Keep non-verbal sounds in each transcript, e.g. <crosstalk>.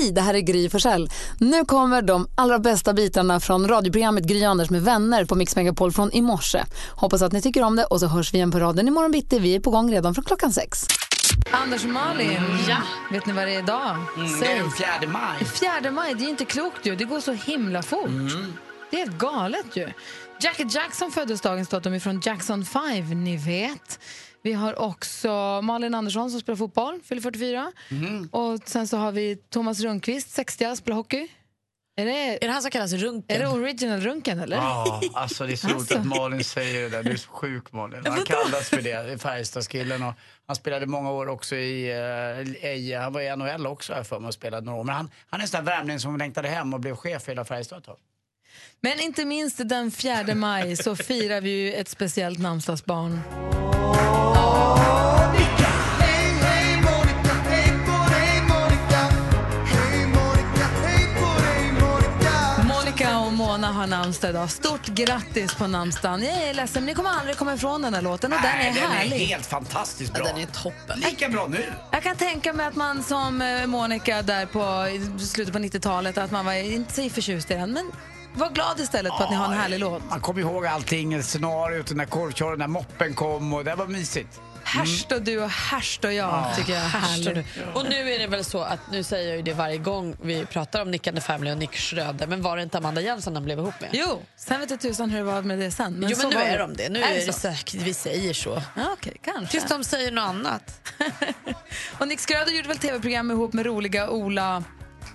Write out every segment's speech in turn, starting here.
Hej, det här är Gry Forssell. Nu kommer de allra bästa bitarna från radioprogrammet Gry Anders med vänner på Mix Megapol från i morse. Hoppas att ni tycker om det och så hörs vi igen på raden imorgon bitti. Vi är på gång redan från klockan sex. Anders och Malin, ja. vet ni vad det är idag? Mm, det är den fjärde maj. Fjärde maj, det är inte klokt ju. Det går så himla fort. Mm. Det är galet ju. Jackie Jackson föddes dagens datum ifrån Jackson 5, ni vet. Vi har också Malin Andersson som spelar fotboll, fyller 44. Mm. Och sen så har vi Thomas Rundqvist, 60, spelar hockey. Är det, är det han som kallas Runken? Är det original Runken eller? Ja, alltså det är så roligt att Malin säger det där. Du är så sjuk Malin. Han kallas för det, Färjestadskillen. Och han spelade många år också i, uh, i han var i NHL också här för mig och spelade några år. Men han, han är en sån där värmning som längtade hem och blev chef för hela Färjestad Men inte minst den 4 maj så firar vi ju ett speciellt namnsdagsbarn. Mona har namnsdag idag. Stort grattis på namnsdagen. Jag är ledsen, ni kommer aldrig komma ifrån den här låten och Nej, den är den härlig. är helt fantastiskt bra. Ja, den är toppen. Lika bra nu. Jag kan tänka mig att man som eh, Monica där på slutet på 90-talet, att man var inte så förtjust i den, men var glad istället på att ni har en härlig låt. Man kommer ihåg allting, scenariot, när korvköraren, när moppen kom och det var mysigt. Härst och du och härst och jag, ja. tycker jag är härligt. Och nu är det väl så att, nu säger jag ju det varje gång vi pratar om Nick and the Family och Nick Schröder, men var det inte Amanda Jensen de blev ihop med? Jo, sen vet jag tusan hur det var med det sen. Men jo, men nu är de det. Nu är, är det säkert, vi säger så. Ja, okay, kanske. Tills de säger något annat. <laughs> och Nick Schröder gjorde väl tv-program ihop med roliga Ola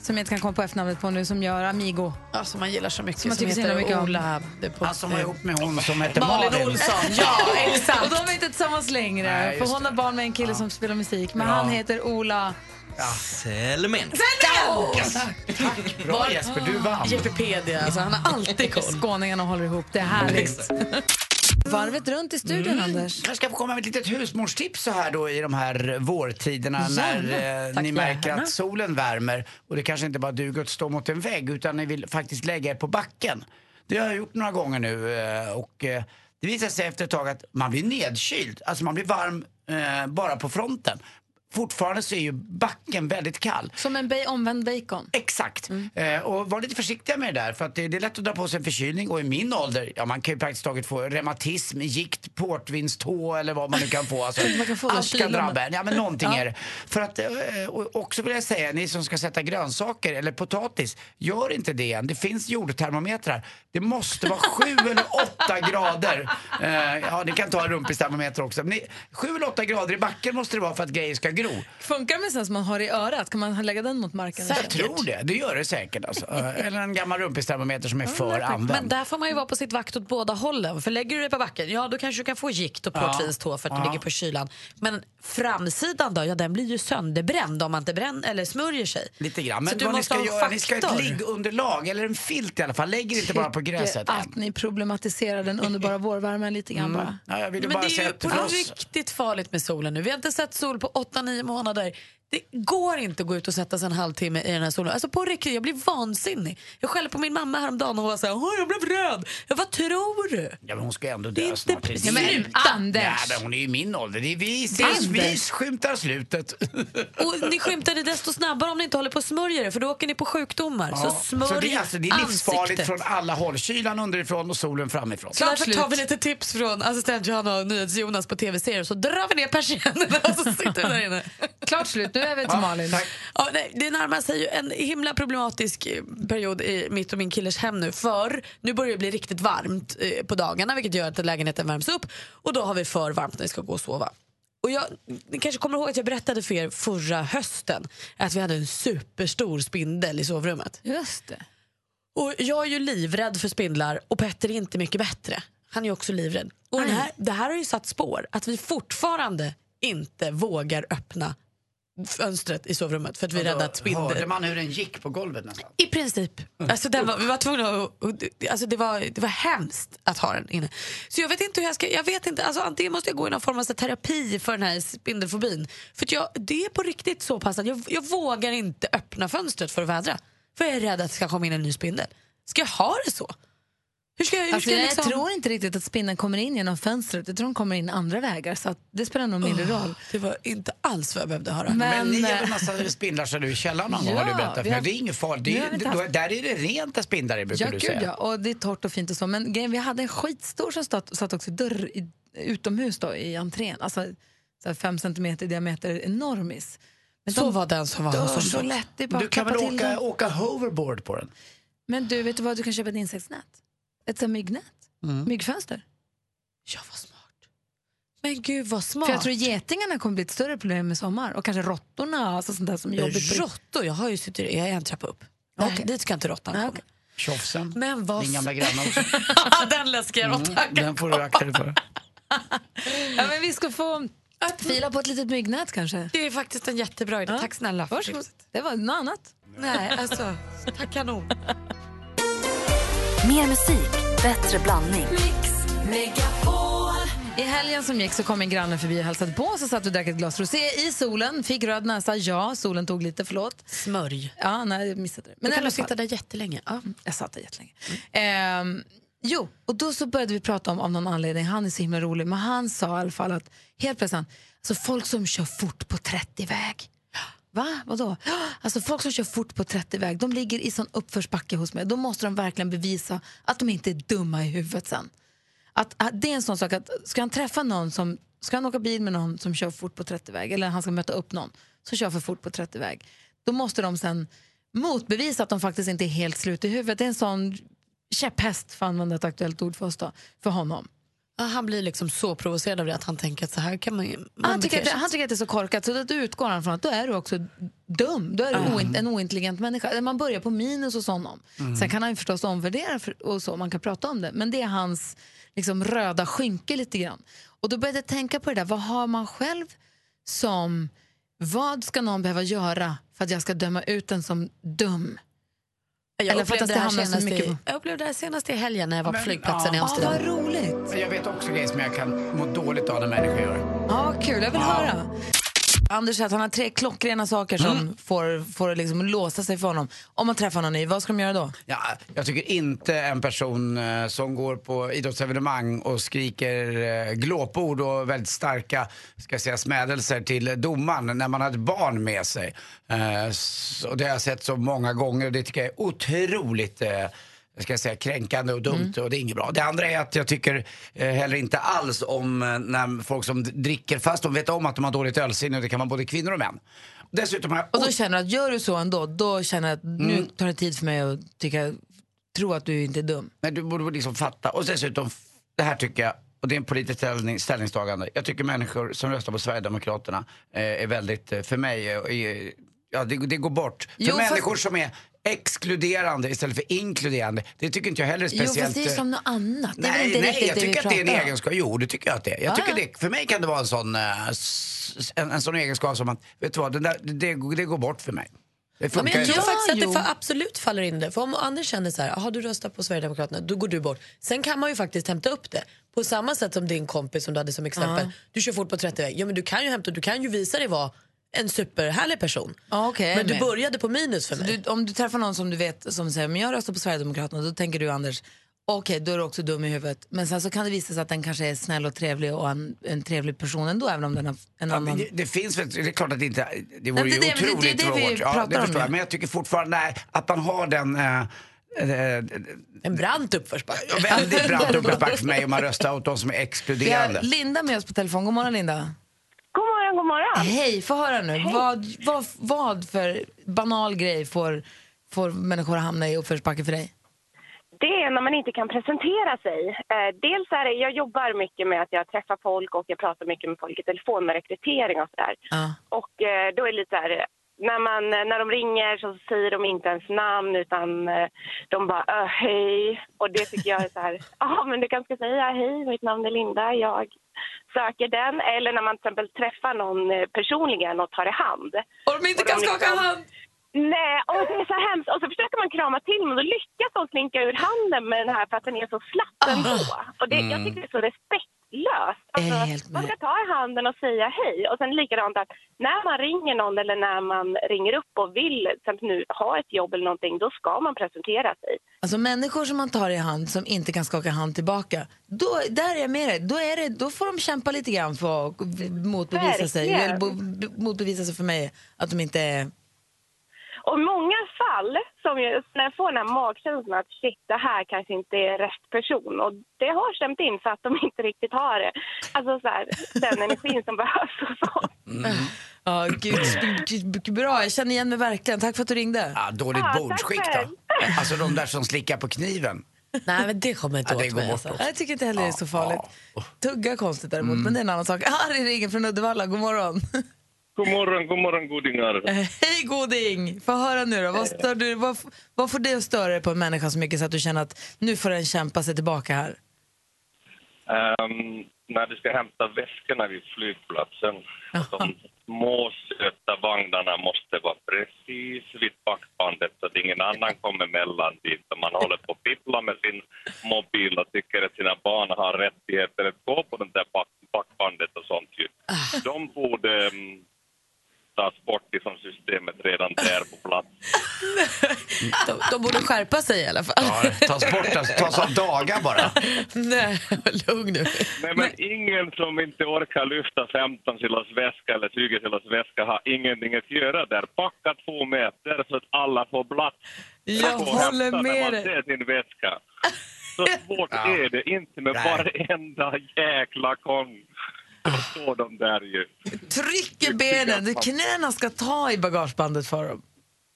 som jag inte kan komma på efternamnet på nu, som gör Amigo. Ja, som man gillar så mycket. Som, man som heter mycket Ola. På, Han som var ihop med hon som heter Malin. Malin Olsson. <laughs> ja, exakt. Och de är inte tillsammans längre. Nej, för hon har barn med en kille ja. som spelar musik. Men ja. han heter Ola... Ja. Selmen. Selmen! Tack. Bra Jesper, du vann. Jepepedia, alltså, han har alltid koll. Skåningarna håller ihop, det är härligt. Varvet runt i studion, mm. Anders. Jag ska få komma med ett litet husmorstips så här då i de här vårtiderna ja, när eh, ni märker att solen värmer och det kanske inte bara duger att stå mot en vägg utan ni vill faktiskt lägga er på backen. Det har jag gjort några gånger nu eh, och eh, det visar sig efter ett tag att man blir nedkyld, alltså man blir varm eh, bara på fronten fortfarande så är ju backen väldigt kall. Som en omvänd bacon? Exakt. Mm. Eh, och var lite försiktiga med det där för att det, det, är lätt att dra på sig en förkylning och i min ålder, ja man kan ju praktiskt taget få reumatism, gikt, portvinstå eller vad man nu kan få. Alltså, <laughs> man kan få allt kan drabba en. Ja men någonting ja. är det. För att, eh, också vill jag säga, ni som ska sätta grönsaker eller potatis, gör inte det än. Det finns jordtermometrar. Det måste vara sju <laughs> eller åtta grader. Eh, ja, ni kan ta en rumpistermometer också. Men sju eller åtta grader i backen måste det vara för att grejer ska gro. Funkar det med sån som man har i örat? Kan man lägga den mot marken? Jag tror det. Det gör det säkert. Alltså. <laughs> Eller en gammal rumpistermometer som är för använd. Men där får man ju vara på sitt vakt åt båda hållen. För lägger du dig på backen, ja då kanske du kan få gikt och portvinstå för att ja. du ligger på kylan. Men framsidan då, ja den blir ju sönderbränd om man inte bränner eller smörjer sig. Lite grann. Men vad ni ska göra, ni ska ha ett liggunderlag eller en filt i alla fall. Lägg inte bara på gräset. att ni problematiserar den underbara vårvärmen lite grann mm. bara. Ja, jag ville Men bara det är ju på riktigt farligt med solen nu. Vi har inte sett sol på 8-9 månader. Det går inte att gå ut och sätta sig en halvtimme i den här solen. Alltså på riktigt, jag blir vansinnig. Jag skällde på min mamma häromdagen och hon var så här, jag blev röd. Jag, vad tror du? Ja, men hon ska ändå dö snart. Det men Anders! Ja, men hon är i min ålder. Det är vi, vi, vi skymtar slutet. <laughs> Och ni skymtar det desto snabbare om ni inte håller på att smörja det för då åker ni på sjukdomar. Ja. Så smörj så det är, alltså, det är livsfarligt ansiktet. från alla håll. Kylan underifrån och solen framifrån. Så därför tar vi lite tips från assistent Johanna och NyhetsJonas på tv-serier så drar vi ner persiennerna och så sitter vi där inne. Klart slut, nu vi till Malin. Ja, nej, det närmar sig ju en himla problematisk eh, period i mitt och min killes hem nu. För nu börjar det bli riktigt varmt eh, på dagarna vilket gör att lägenheten värms upp. Och då har vi för varmt när vi ska gå och sova. Och jag, ni kanske kommer ihåg att jag berättade för er förra hösten att vi hade en superstor spindel i sovrummet. Just det. Och jag är ju livrädd för spindlar och Petter är inte mycket bättre. Han är också livrädd. Och det här, det här har ju satt spår att vi fortfarande inte vågar öppna fönstret i sovrummet för att vi är rädda att spindel... Hörde man hur den gick på golvet nästan? I princip. Alltså, den var, vi var tvungna att, alltså, det, var, det var hemskt att ha den inne. Så jag vet inte hur jag ska... Jag vet inte, alltså, antingen måste jag gå i någon form av terapi för den här spindelfobin. För jag, det är på riktigt så pass att jag, jag vågar inte öppna fönstret för att vädra. För jag är rädd att det ska komma in en ny spindel. Ska jag ha det så? Hur ska jag, hur Alltså, ska jag, jag liksom... tror inte riktigt att spindeln kommer in genom fönstret. Jag tror de kommer in andra vägar. Så att det spelar nog mindre roll. Det var inte alls vad jag behövde höra. Men ni har eh, väl massa spindlar så du i källaren någon gång Ja, har du berättat för har- Det är inget farligt. Det är, haft- där är det rent där spindlar är, brukar Ja, du gud, säga. ja. Och det är torrt och fint och så. Men grejen, vi hade en skitstor som satt, satt också dörr, i, utomhus då, i entrén. Alltså så här fem centimeter i diameter, enormis. Men Så de var den som var hos oss Du kan väl åka, åka hoverboard på den? Men du, vet du vad? Du kan köpa ett insektsnät. Ett sånt myggnät. Mm. Myggfönster. Ja, vad smart. Men gud vad smart. För jag tror getingarna kommer bli ett större problem i sommar. Och kanske råttorna, alltså sånt där som är jobbigt. på- Råttor? Jag har ju suttit, jag är en trappa upp. Nej, Okej. dit ska inte råttan Nej, komma. okej. Tjofsen. Men vad Din gamla granne också. <laughs> den läskiga råttan. Mm, den får du akta dig för. <laughs> Ja, men vi ska få fila på ett litet myggnät kanske. Det är faktiskt en jättebra idé. Ja. Tack snälla för tipset. Det var något annat. Nej, alltså, tack kanon. Mer musik, bättre blandning. I helgen som gick så kom en granne förbi och hälsade på och så satt och drack ett glas rosé i solen. Fick röd näsa, ja, solen tog lite, förlåt. Smörj. Ja, nej, jag missade det. Men i kan du sitta där jättelänge? Ja. Jag satt där jättelänge. Ehm, jo, och då så började vi prata om, av någon anledning, han är så himla rolig, men han sa i alla fall att helt plötsligt, alltså folk som kör fort på 30-väg. Va? Vadå? Alltså folk som kör fort på 30-väg, de ligger i sån uppförsbacke hos mig. Då måste de verkligen bevisa att de inte är dumma i huvudet sen. Att, att det är en sån sak att ska han träffa någon som, ska han åka bil med någon som kör fort på 30-väg eller han ska möta upp någon som kör för fort på 30-väg, då måste de sen motbevisa att de faktiskt inte är helt slut i huvudet. Det är en sån käpphäst, för att använda ett aktuellt ord för oss då, för honom. Ja, han blir liksom så provocerad av det att han tänker att så här kan man man Han tycker, att, han tycker att det är så korkat så då utgår han från att då är du också dum. Då är du oint, en ointelligent människa. Man börjar på minus hos honom. Sen kan han ju förstås omvärdera för, och så, man kan prata om det. Men det är hans liksom, röda skynke lite grann. Och då började jag tänka på det där, vad har man själv som, vad ska någon behöva göra för att jag ska döma ut den som dum? Jag Eller för att det hamnar så senast mycket i, på- jag upplevde det här senast i helgen när jag var på Men, flygplatsen i ja. Ja, Amsterdam. vad roligt. Jag vet också grejer som jag kan må dåligt av när människor gör. Ja, kul. Jag vill höra. Anders säger att han har tre klockrena saker som får, får liksom låsa sig för honom. Om man träffar någon ny, vad ska de göra då? Ja, jag tycker inte en person eh, som går på idrottsevenemang och skriker eh, glåpord och väldigt starka ska säga, smädelser till domaren när man har ett barn med sig. Eh, och det har jag sett så många gånger och det tycker jag är otroligt ska jag säga, kränkande och dumt och det är inget bra. Det andra är att jag tycker eh, heller inte alls om eh, när folk som dricker fast de vet om att de har dåligt ölsinne och det kan vara både kvinnor och män. Dessutom har jag Och då känner du att gör du så ändå, då känner jag att nu tar det tid för mig att tycka, tro att du inte är dum. Nej, du borde liksom fatta. Och dessutom, det här tycker jag, och det är en politisk ställning, ställningstagande. Jag tycker människor som röstar på Sverigedemokraterna eh, är väldigt, eh, för mig, eh, är, ja det, det går bort. Jo, för fast- människor som är exkluderande istället för inkluderande, det tycker inte jag heller är Jo, speciellt... fast det är eh, som något annat. Det är väl Nej, inte nej, riktigt jag det tycker att det är en om. egenskap. Jo, det tycker jag att det är. Jag Ja, tycker ja. det, för mig kan det vara en sån, eh, en, en sån egenskap som att, vet du vad, den där, det, det, det går bort för mig. Det Ja, men jag tror Ja, faktiskt att det jo. fa- absolut faller in det. För om Anders känner så här, "Jaha, du röstar på Sverigedemokraterna, då går du bort. Sen kan man ju faktiskt hämta upp det. På samma sätt som din kompis som du hade som exempel. Du kör fort på 30 väg. Ja men du kan ju hämta, du kan ju visa dig vara en superhärlig person. Är men du med. började på minus för mig. Du, om du träffar någon som du vet som säger men jag röstar på Sverigedemokraterna, då tänker du Anders, okej då är du också dum i huvudet. Men sen så kan det visa sig att den kanske är snäll och trevlig och en, en trevlig person ändå, även om den har en Ja, annan... men det, det finns väl, det är klart att det inte, det vore Nej, ju det är det- det är otroligt det. Ja, det förstår jag. Men jag tycker fortfarande, nej, att man har den eh, eh, En brant uppförsbacke. <laughs> väldigt brant uppförsbacke för mig om man röstar åt de som är exkluderande. Linda med oss på telefon. God morgon Linda. Morgon, god morgon. Hej, få höra nu. Vad, vad, vad för banal grej får, får människor hamna i uppförsbacke för dig? Det är när man inte kan presentera sig. Eh, dels är det, jag jobbar mycket med att jag träffar folk och jag pratar mycket med folk i telefon med rekrytering och sådär. Ja. Och eh, då är det lite så här, när, man, när de ringer så säger de inte ens namn utan eh, de bara "Ö, hej. Och det tycker jag är så här, <laughs> ja men du kanske ska säga hej, mitt namn är Linda, jag söker den. Eller när man till exempel träffar någon eh, personligen och tar i hand. Och de inte Och de kan skaka liksom- hand! Nej, och det är så hemskt. Och så försöker man krama till men då lyckas de slinka ur handen med den här för att den är så slapp ändå. Och det, jag tycker det är så löst. Alltså, man ska ta i handen och säga hej. Och sen likadant att när man ringer någon eller när man ringer upp och vill nu ha ett jobb eller någonting, då ska man presentera sig. Alltså människor som man tar i hand som inte kan skaka hand tillbaka, då, där är jag med dig. Då, är det, då får de kämpa lite grann för att motbevisa sig, Verkligen. eller bo- motbevisa sig för mig att de inte är... Och många fall, som jag, när jag får den här magkänslan att shit, det här kanske inte är rätt person. Och det har stämt in för att de inte riktigt har det. Alltså så här, den energin som behövs och så. Ja, gud, gud, bra, jag känner igen mig verkligen. Tack för att du ringde. Ja, dåligt Ja, bordsskick då. Alltså de där som slickar på kniven. Nej, men det kommer inte Ja, det åt går mig. Alltså. Jag tycker inte heller det är så farligt. Tugga är konstigt däremot, men det är en annan sak. <laughs> Harry ringer från Uddevalla, god morgon. God morgon, god morgon godingar. Eh, Hej Goding! Få höra nu då. Vad, stör du, vad, vad får det att störa dig på en människa så mycket så att du känner att nu får den kämpa sig tillbaka här? Ehm, när du ska hämta väskorna vid flygplatsen. De små söta vagnarna måste vara precis vid backbandet så att ingen annan kommer mellan dit. Man håller på att fippla med sin mobil och tycker att sina barn har rättigheter att gå på det där back, backbandet och sånt. Ju. De borde um, tas bort ifrån systemet redan där på plats. <laughs> De, de borde skärpa sig i alla fall. Ja, tas bort, tas, tas av dagar bara. <laughs> Nej, lugn nu. Nej, men ingen som inte orkar lyfta 15 kilos väska eller 20 kilos väska har ingenting att göra där. Packa två meter så att alla får plats. Jag håller hämta när med man dig. ser sin väska. Så svårt <laughs> Ja. är det inte med Nej. varenda jäkla kon. Så står de där ju. Tryck i benen, knäna ska ta i bagagebandet för dem.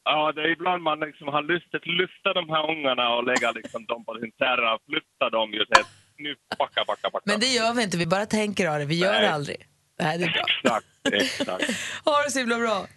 Ja, det är ibland man liksom har lust att lyfta de här ungarna och lägga liksom dem på sin terra och flytta dem ju till nu backa, backa, backa. Men det gör vi inte, vi bara tänker av det, vi gör Nej. det aldrig. Nej, det är bra. Exakt, exakt. <laughs> Ha det så himla bra.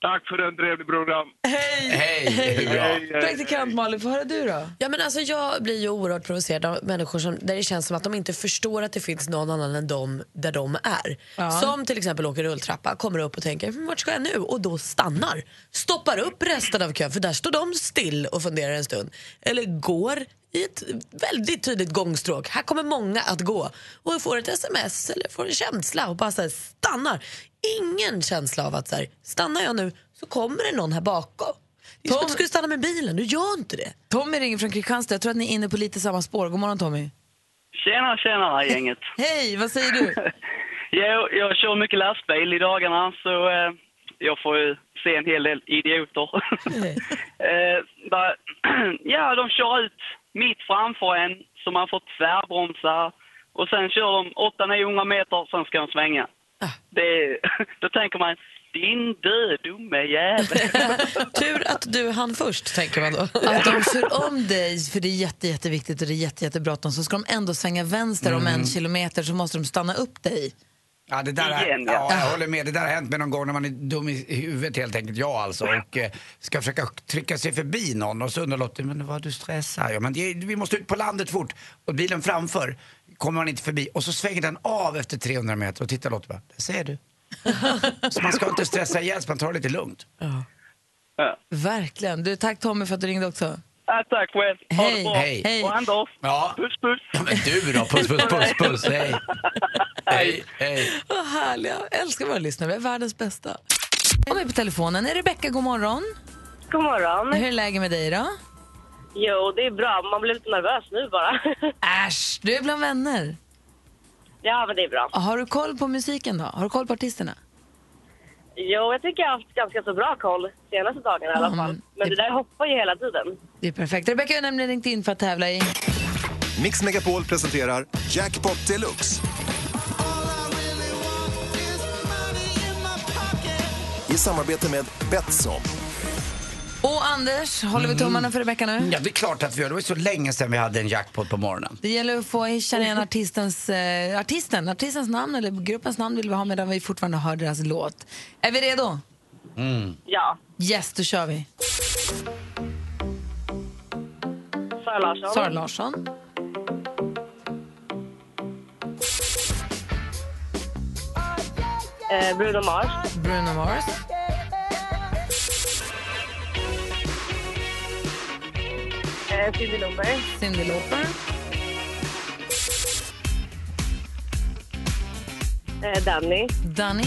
Tack för en trevlig program. Hej! Hej. Praktikant Malin, få höra du då? Ja, men alltså, jag blir ju oerhört provocerad av människor som, där det känns som att de inte förstår att det finns någon annan än de där de är. Ja. Som till exempel åker rulltrappa, kommer upp och tänker "Hm, vart ska jag nu? Och då stannar. Stoppar upp resten av kön för där står de still och funderar en stund. Eller går i ett väldigt tydligt gångstråk. Här kommer många att gå. Och får ett sms eller får en känsla och bara så här, stannar. Ingen känsla av att så här, stannar jag nu så kommer det någon här bakom. Det är som Tom- att du skulle stanna med bilen, du gör inte det. Tommy ringer från Kristianstad, jag tror att ni är inne på lite samma spår. God morgon Tommy. Tjena, tjena <laughs> gänget. Hej, vad säger du? <laughs> jag, jag kör mycket lastbil i dagarna så eh, jag får ju se en hel del idioter. <laughs> eh, bara, <clears throat> ja, de kör ut mitt framför en så man får tvärbromsa och sen kör de 800-900 meter sen ska de svänga. Det, <laughs> då tänker man, din död dumme jävel. <laughs> Tur att du hann först, tänker man då. Att de <laughs> kör om dig, för det är jätte, jätteviktigt och det är jätte, jättebråttom, så ska de ändå svänga vänster om en kilometer så måste de stanna upp dig. Ja, det där, Igen, ja. ja. jag håller med. Det där har hänt mig någon gång när man är dum i huvudet helt enkelt, jag alltså. Och eh, ska försöka trycka sig förbi någon och så undrar Lottie, men vad du stressar? Ja, men det, vi måste ut på landet fort. Och bilen framför kommer man inte förbi. Och så svänger den av efter 300 meter och tittar Lottie bara, det ser du. <laughs> så man ska inte stressa ihjäl man tar det lite lugnt. Ja. Verkligen. Du, tack Tommy för att du ringde också. Ja, tack själv. Ha Hej. det bra. Hej. Hej. Och Anders, Ja. puss puss. Ja, men du då? Puss, puss, puss, <laughs> puss. Hej. Hej, hej. Vad härliga. Jag älskar våra lyssnare. Vi är världens bästa. Jag är på telefonen. Är Rebecka, god morgon. God morgon. Hur är läget med dig då? Jo, det är bra. Man blir lite nervös nu bara. <laughs> Äsch, du är bland vänner. ja, men det är bra. Har du koll på musiken då? Har du koll på artisterna? Jo, jag tycker jag har haft ganska så bra koll senaste dagarna i alla fall. men- Men det där hoppar ju hela tiden. Det är perfekt. Rebecka har nämligen ringt in för att tävla i... Mix Megapol presenterar Jackpot Deluxe. I samarbete med Betsson. Och Anders, håller vi tummarna för Rebecka nu? Ja, det är klart att vi gör. Det var så länge sedan vi hade en jackpot på morgonen. Det gäller att få känna igen artistens, eh, artisten. Artistens namn eller gruppens namn vill vi ha medan vi fortfarande hör deras låt. Är vi redo? Ja. Yes, då kör vi. Sara Larsson. Sara Larsson. Eh, Bruno Mars. Bruno Mars. Eh, Cyndi Lauper. Cyndi Lauper. Eh, Danny. Danny.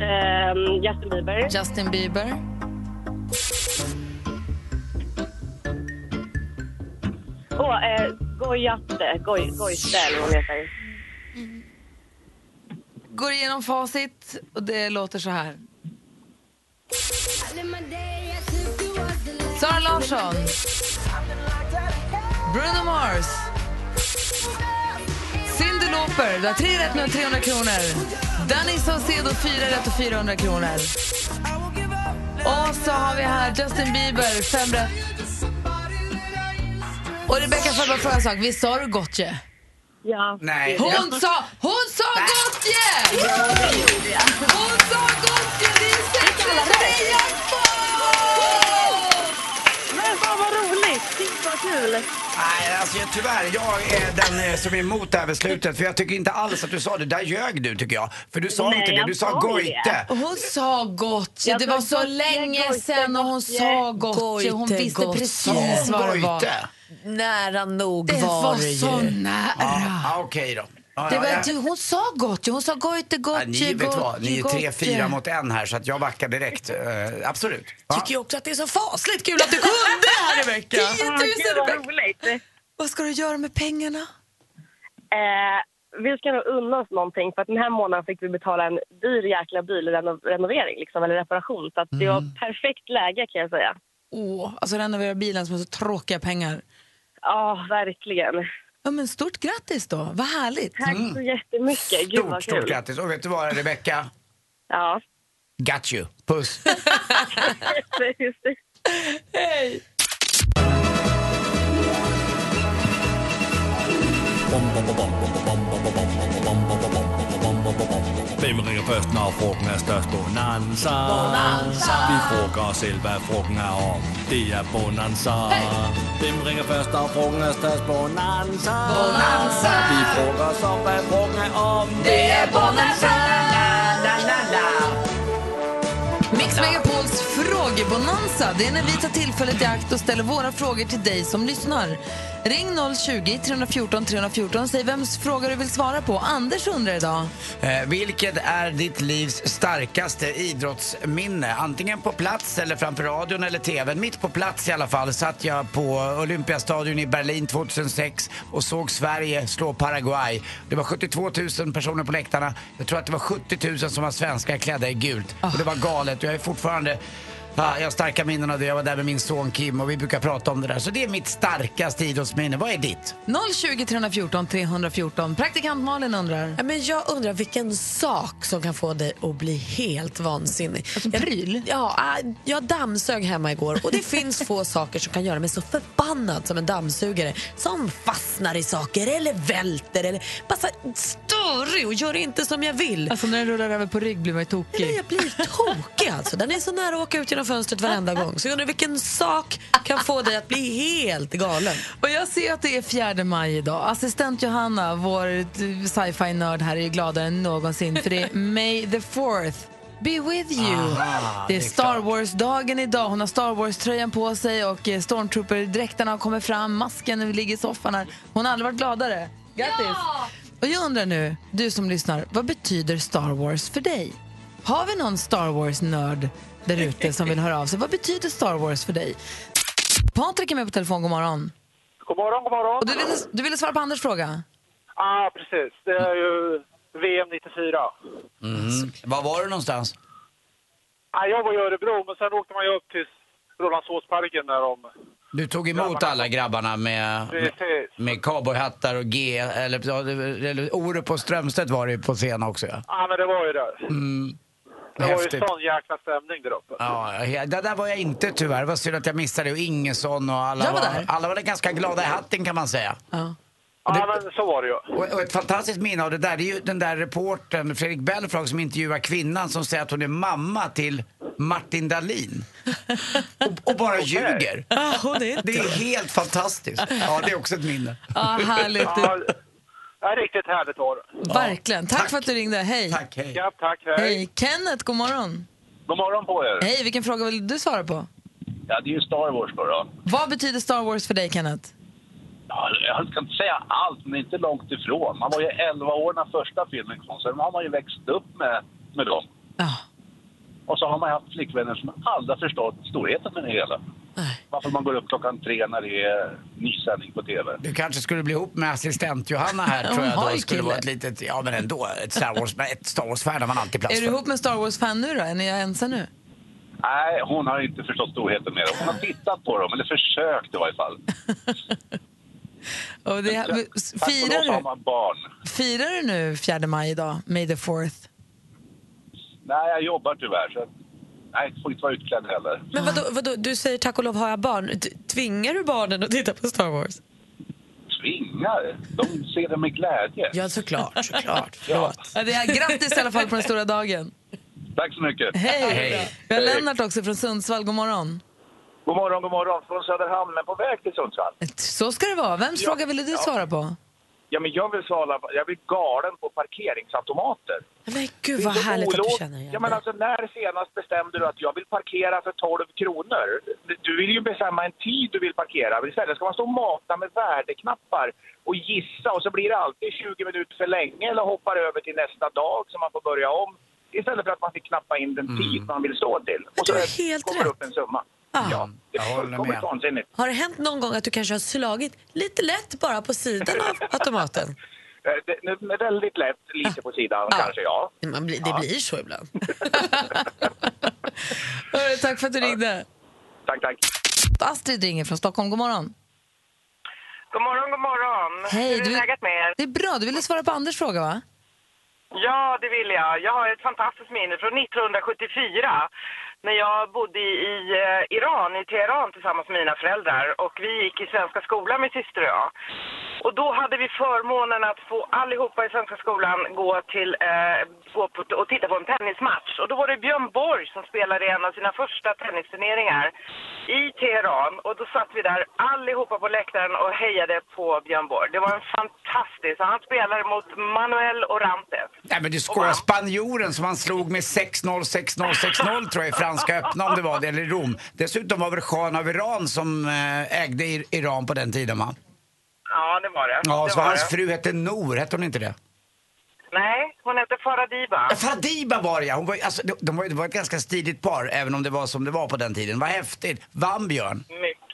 Eh, Justin Bieber. Justin Bieber. Och eh, Gojatte. Goj, Gojste eller vad hon heter. Går igenom facit och det låter så här. Sara Larsson. Bruno Mars. Cyndi Lauper. Du har tre rätt nu och 300 kronor. Danny Saucedo, fyra rätt och 400 kronor. Och så har vi här Justin Bieber, fem rätt. Och Rebecca, får jag bara fråga en sak? Visst sa du Gotye? Ja. Nej. Hon sa, hon sa Gotye! Hon sa Gotye! Det är Men fan vad roligt! Titta vad kul! Nej, alltså jag, tyvärr. Jag är den eh, som är emot det här beslutet. För jag tycker inte alls att du sa det. Där ljög du tycker jag. För du sa Nej, inte det. jag Du sa sa ju Goite. Och Hon sa Gotye. Jag Det sa var så länge Gotye, sedan och hon sa Gotye. Hon visste precis vad det var. Goite. Nära nog Det var, var det så ju. nära. Ja, Okej då. Det var, du, hon sa Gotye. Hon sa Gotye, Ja, Gotye, ni vet vad, ni är tre, fyra mot en här så att jag backar direkt. Eh, absolut. Ja. tycker ju också att det är så fasligt kul att du kunde det här Rebecca. 10 Ah, 000 gud vad Rebecca. roligt! Vad ska du göra med pengarna? Eh, vi ska nog unna oss någonting för att den här månaden fick vi betala en dyr jäkla bilrenovering liksom, eller reparation. Så att det var perfekt läge kan jag säga. Åh, alltså renovera bilen som har så tråkiga pengar. Ja, verkligen. Ja, men stort grattis då. Vad härligt. Tack så jättemycket. Gud Stort, stort grattis. Och vet du vad, Rebecca? Ja, Got you. Puss. just det. Hej! Hvem ringer først, når frugten er størst? Bonanza. Bonanza. Vi frågar os selv, hvad frugten er om. Det er Bonanza. Hvem ringer først, når frugten er størst? Bonanza. Bonanza. Vi frågar os om, hvad frugten er om. Det er Bonanza. Mix Megapols frågebonanza. Det är när vi tar tillfället i akt och ställer våra frågor till dig som lyssnar. Ring 020-314 314 säg vems fråga du vill svara på. Anders undrar idag. Eh, vilket är ditt livs starkaste idrottsminne? Antingen på plats eller framför radion eller tvn. Mitt på plats i alla fall satt jag på Olympiastadion i Berlin 2006 och såg Sverige slå Paraguay. Det var 72 000 personer på läktarna. Jag tror att det var 70 000 som var svenskar klädda i gult. Och det var galet. Jag är fortfarande Ja, jag har starka minnen av det. Jag var där med min son Kim och vi brukar prata om det där. Så det är mitt starkaste idrottsminne. Vad är ditt? 020 314 314. Praktikant Malin undrar. Ja, men jag undrar vilken sak som kan få dig att bli helt vansinnig. Alltså en pryl? Jag, ja, äh, jag dammsög hemma igår och det finns få <laughs> saker som kan göra mig så förbannad som en dammsugare som fastnar i saker eller välter eller bara störig och gör inte som jag vill. Alltså när den rullar över på rygg blir man ju Nej, tokig. jag blir tokig alltså. Den är så nära att åka ut genom fönstret varenda gång. Så jag undrar vilken sak kan få dig att bli helt galen. Och jag ser att det är fjärde maj idag. Assistent Johanna, vår eh, sci-fi-nörd här, är gladare än någonsin för det är <laughs> May the 4th. Be with you. Aha, det är Star. Wars-dagen idag. Hon har Star Wars-tröjan på sig och eh, Stormtrooper-dräkterna har kommit fram. Masken ligger i soffan här. Hon har aldrig varit gladare. Grattis! Och jag undrar nu, du som lyssnar, vad betyder Star Wars för dig? Har vi någon Star Wars-nörd där ute som vill höra av sig? Vad betyder Star Wars för dig? Patrik är med på telefon, god morgon. God morgon, god morgon. Och du, ville, du ville svara på Anders fråga? ah, precis. Det är ju VM 94. Mm. Var var du någonstans? Ah, jag var i Örebro, men sen åkte man ju upp till Rålambshovsparken där de... Du tog emot alla grabbarna med, med, Precis. med cowboyhattar och G, eller, ja, det- eller Orup och Strömstedt var det ju på scen också ja. Ja, ah, men det var ju där. Mm. Det var ju sån jäkla stämning där uppe. Ja, det där var jag inte tyvärr. Det var synd att jag missade det. Och Ingesson och alla Jag var där. alla var ganska glada i hatten kan man säga. Ja. Ja, men så var det ju. Och, och ett fantastiskt minne av det där, det är ju den där reportern Fredrik Belfrage som intervjuar kvinnan som säger att hon är mamma till Martin Dahlin. <laughs> Och, och bara ljuger. Ah, hon är inte Det är helt fantastiskt. Ja, det är också ett minne. Ja, härligt. Ja, ja, riktigt härligt var det. Verkligen. Tack, tack. för att du ringde. Hej. Tack, hej. Ja, tack. Hej. Hej. Kenneth, god morgon. God morgon på er. Hej, vilken fråga vill du svara på? Ja, det är ju Star Wars då. Vad betyder Star Wars för dig, Kenneth? Ja, jag ska inte säga allt, men inte långt ifrån. Man var ju 11 år när första filmen kom, sen har man ju växt upp med, med dem. Och så har man haft flickvänner som aldrig har förstått storheten med det hela. Varför man går upp klockan tre när det är nysändning på TV. Du kanske skulle bli ihop med assistent Johanna här <laughs> tror jag. Då skulle kille. vara ett litet, ja men ändå, ett Star Wars, <laughs> Wars-fan har man alltid plats Är du för. ihop med Star Wars-fan nu då? Är ni ense nu? Nej, hon har inte förstått storheten med dem. Hon har tittat på dem, eller försökt i varje fall. <laughs> Och det, lov firar, du, firar du nu 4 maj idag? May the 4th? Nej, jag jobbar tyvärr. Så nej, får inte vara utklädd heller. Men vadå, vadå, du säger tack och lov har jag barn. Tvingar du barnen att titta på Star Wars? Tvingar? De ser det med glädje. Ja, såklart. såklart. Ja. Ja, det är, grattis i alla fall på den stora dagen. Tack så mycket. Hej! Vi har Lennart också från Sundsvall. God morgon. God morgon, god morgon. Från Söderhamn, men på väg till Sundsvall. Så ska det vara. Vems fråga ville du svara på? Ja, men jag vill svara, jag blir galen på parkeringsautomater. Men gud vad härligt att du olog- känner igen ja, men alltså, När senast bestämde du att jag vill parkera för 12 kronor? Du vill ju bestämma en tid du vill parkera. Istället ska man stå och mata med värdeknappar och gissa och så blir det alltid 20 minuter för länge eller hoppar över till nästa dag så man får börja om. Istället för att man fick knappa in den tid man vill stå till. Och så kommer rätt. upp en summa. Ja. Ja, det är fullkomligt vansinnigt. Har det hänt någon gång att du kanske har slagit lite lätt bara på sidan av <laughs> automaten? Eh, det- det- Väldigt lätt, lite på sidan kanske, ja. Man blir, det blir så ibland. <laughs> <laughs> Hörru, tack för att du ringde. Tack, tack. Astrid ringer från Stockholm. God morgon. God morgon, god morgon. Hej, Hur är du- läget med er? Det är bra. Du ville svara på Anders fråga, va? Ja, det vill jag. Jag har ett fantastiskt minne från 1974 när jag bodde i, eh, Iran, i Teheran tillsammans med mina föräldrar och vi gick i svenska skolan, min syster och jag. Och då hade vi förmånen att få allihopa i svenska skolan gå till eh, gå på, och titta på en tennismatch. Och då var det Björn Borg som spelade en av sina första tennisturneringar i Teheran. Och då satt vi där allihopa på läktaren och hejade på Björn Borg. Det var en fantastisk... Han spelade mot Manuel Orantes. Nej men du skålar spanjoren som han slog med 6-0, 6-0, 6-0 tror jag i Franska <laughs> öppna om det var det, eller Rom. Dessutom var väl Khan av Iran som eh, ägde Ir- Iran på den tiden va? Ja, det var det. Ja, det så var hans det. fru hette Nor, hette hon inte det? Nej, hon hette Faradiba. Ja, Fadiba var det ja! Hon var, alltså, de, de var, det var ett ganska stiligt par, även om det var som det var på den tiden. Vad häftigt! Vann Björn? Mycket.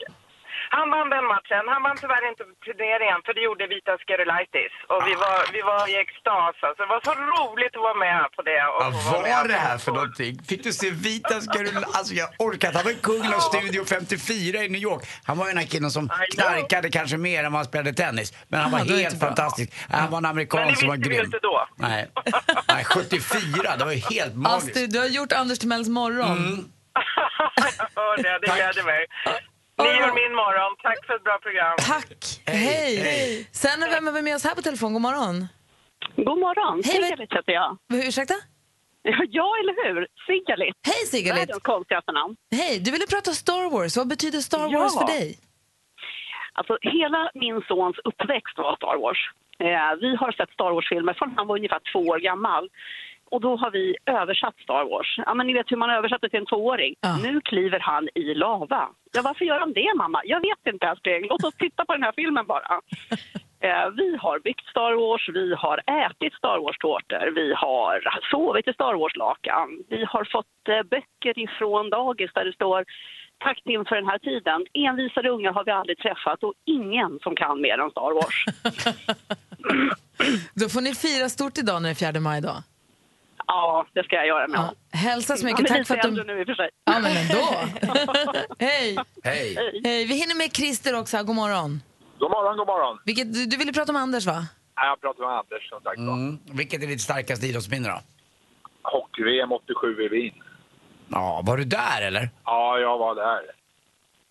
Han vann den matchen. Han vann tyvärr inte turneringen för det gjorde Vitas Gerulaitis. Och vi var, vi var i extas. Alltså. Det var så roligt att vara med på det. Och Vad var det här för någonting? Fick du se Vitas Garul... Alltså jag orkar. Han var ju kungen av Studio 54 i New York. Han var ju den här killen som knarkade kanske mer än vad han spelade tennis. Men han var Ah, det helt fantastisk. Han var en amerikan Men det som var visste vi ju grym. inte då. Nej. Nej, 74, det var ju helt magiskt. Astrid, du har gjort Anders Timells morgon. <laughs> Jag hör det. Det gläder mig. Ni gör min morgon. Tack för ett bra program. Tack! Hej! Sen är vem är vi med oss här på telefon? God morgon. God morgon. Hej, Sigalit heter jag. Ursäkta? Ja, eller hur? Sigalit. Hej Sigalit. Världens konstigaste namn. Hej, du ville prata Star Wars. Vad betyder Star Ja. Wars för dig? Alltså, hela min sons uppväxt var Star Wars. Eh, vi har sett Star Wars-filmer från han var ungefär två år gammal. Och då har vi översatt Star Wars. Ja, men ni vet hur man översätter till en tvååring. Nu kliver han i lava. Ja, varför gör han det, mamma? Jag vet inte, älskling. Låt oss titta på den här filmen bara. <laughs> Eh, vi har byggt Star Wars, vi har ätit Star Wars-tårtor, vi har sovit i Star Wars-lakan. Vi har fått eh, böcker ifrån dagis där det står Tack Tim för den här tiden. Envisare ungar har vi aldrig träffat och ingen som kan mer än Star Wars. <laughs> Då får ni fira stort idag när det är 4 maj idag. Ja, det ska jag göra med ja. Hälsa så mycket. Han är Tack för att du... nu i och för sig. Ja, men ändå. <laughs> Hej. Hej. Hej! Vi hinner med Christer också. God morgon. God morgon, god morgon. Vilket, du, du ville prata om Anders, va? Ja, Jag pratar med Anders som sagt. Mm. Vilket är ditt starkaste idrottsminne då? Hockey-VM 87 i Wien. Ja, var du där eller? Ja, jag var där.